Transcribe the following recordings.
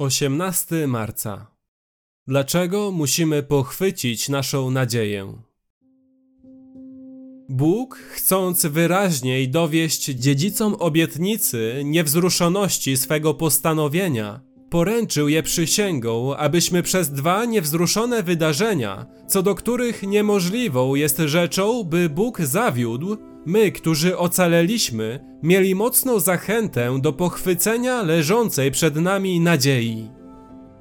18 marca. Dlaczego musimy pochwycić naszą nadzieję? Bóg, chcąc wyraźniej dowieść dziedzicom obietnicy niewzruszoności swego postanowienia, poręczył je przysięgą, abyśmy przez dwa niewzruszone wydarzenia, co do których niemożliwą jest rzeczą, by Bóg zawiódł, my, którzy ocaleliśmy, mieli mocną zachętę do pochwycenia leżącej przed nami nadziei.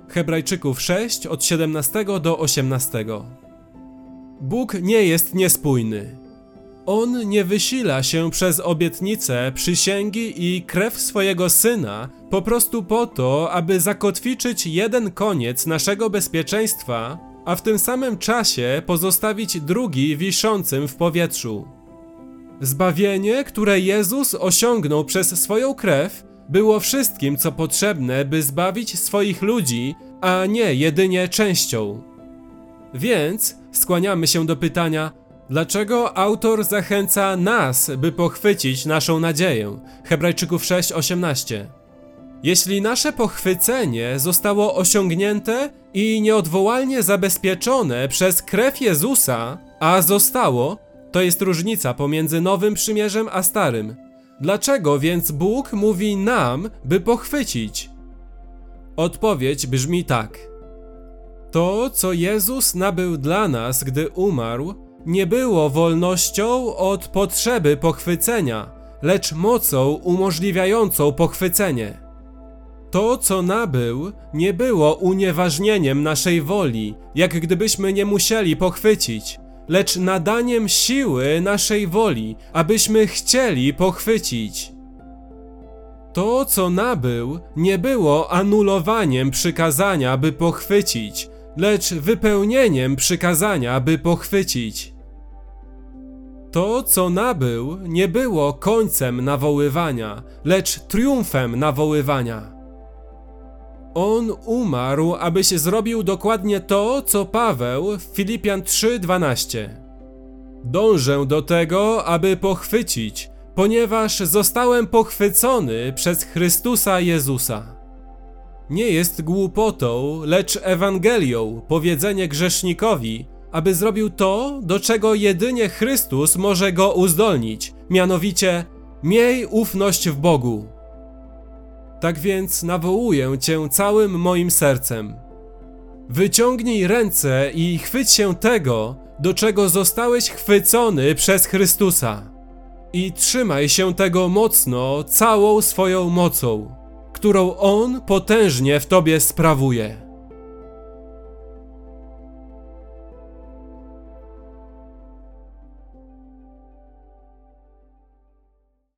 Hebrajczyków 6 od 17 do 18. Bóg nie jest niespójny. On nie wysila się przez obietnice, przysięgi i krew swojego syna po prostu po to, aby zakotwiczyć jeden koniec naszego bezpieczeństwa, a w tym samym czasie pozostawić drugi wiszącym w powietrzu. Zbawienie, które Jezus osiągnął przez swoją krew, było wszystkim, co potrzebne, by zbawić swoich ludzi, a nie jedynie częścią. Więc skłaniamy się do pytania, dlaczego autor zachęca nas, by pochwycić naszą nadzieję? Hebrajczyków 6:18. Jeśli nasze pochwycenie zostało osiągnięte i nieodwołalnie zabezpieczone przez krew Jezusa, a zostało, to jest różnica pomiędzy Nowym Przymierzem a Starym. Dlaczego więc Bóg mówi nam, by pochwycić? Odpowiedź brzmi tak. To, co Jezus nabył dla nas, gdy umarł, nie było wolnością od potrzeby pochwycenia, lecz mocą umożliwiającą pochwycenie. To, co nabył, nie było unieważnieniem naszej woli, jak gdybyśmy nie musieli pochwycić, lecz nadaniem siły naszej woli, abyśmy chcieli pochwycić. To, co nabył, nie było anulowaniem przykazania, by pochwycić, lecz wypełnieniem przykazania, by pochwycić. To, co nabył, nie było końcem nawoływania, lecz triumfem nawoływania. On umarł, abyś zrobił dokładnie to, co Paweł w Filipian 3:12. Dążę do tego, aby pochwycić, ponieważ zostałem pochwycony przez Chrystusa Jezusa. Nie jest głupotą, lecz Ewangelią powiedzenie grzesznikowi, aby zrobił to, do czego jedynie Chrystus może go uzdolnić, mianowicie miej ufność w Bogu. Tak więc nawołuję Cię całym moim sercem. Wyciągnij ręce i chwyć się tego, do czego zostałeś chwycony przez Chrystusa. I trzymaj się tego mocno całą swoją mocą, którą On potężnie w Tobie sprawuje.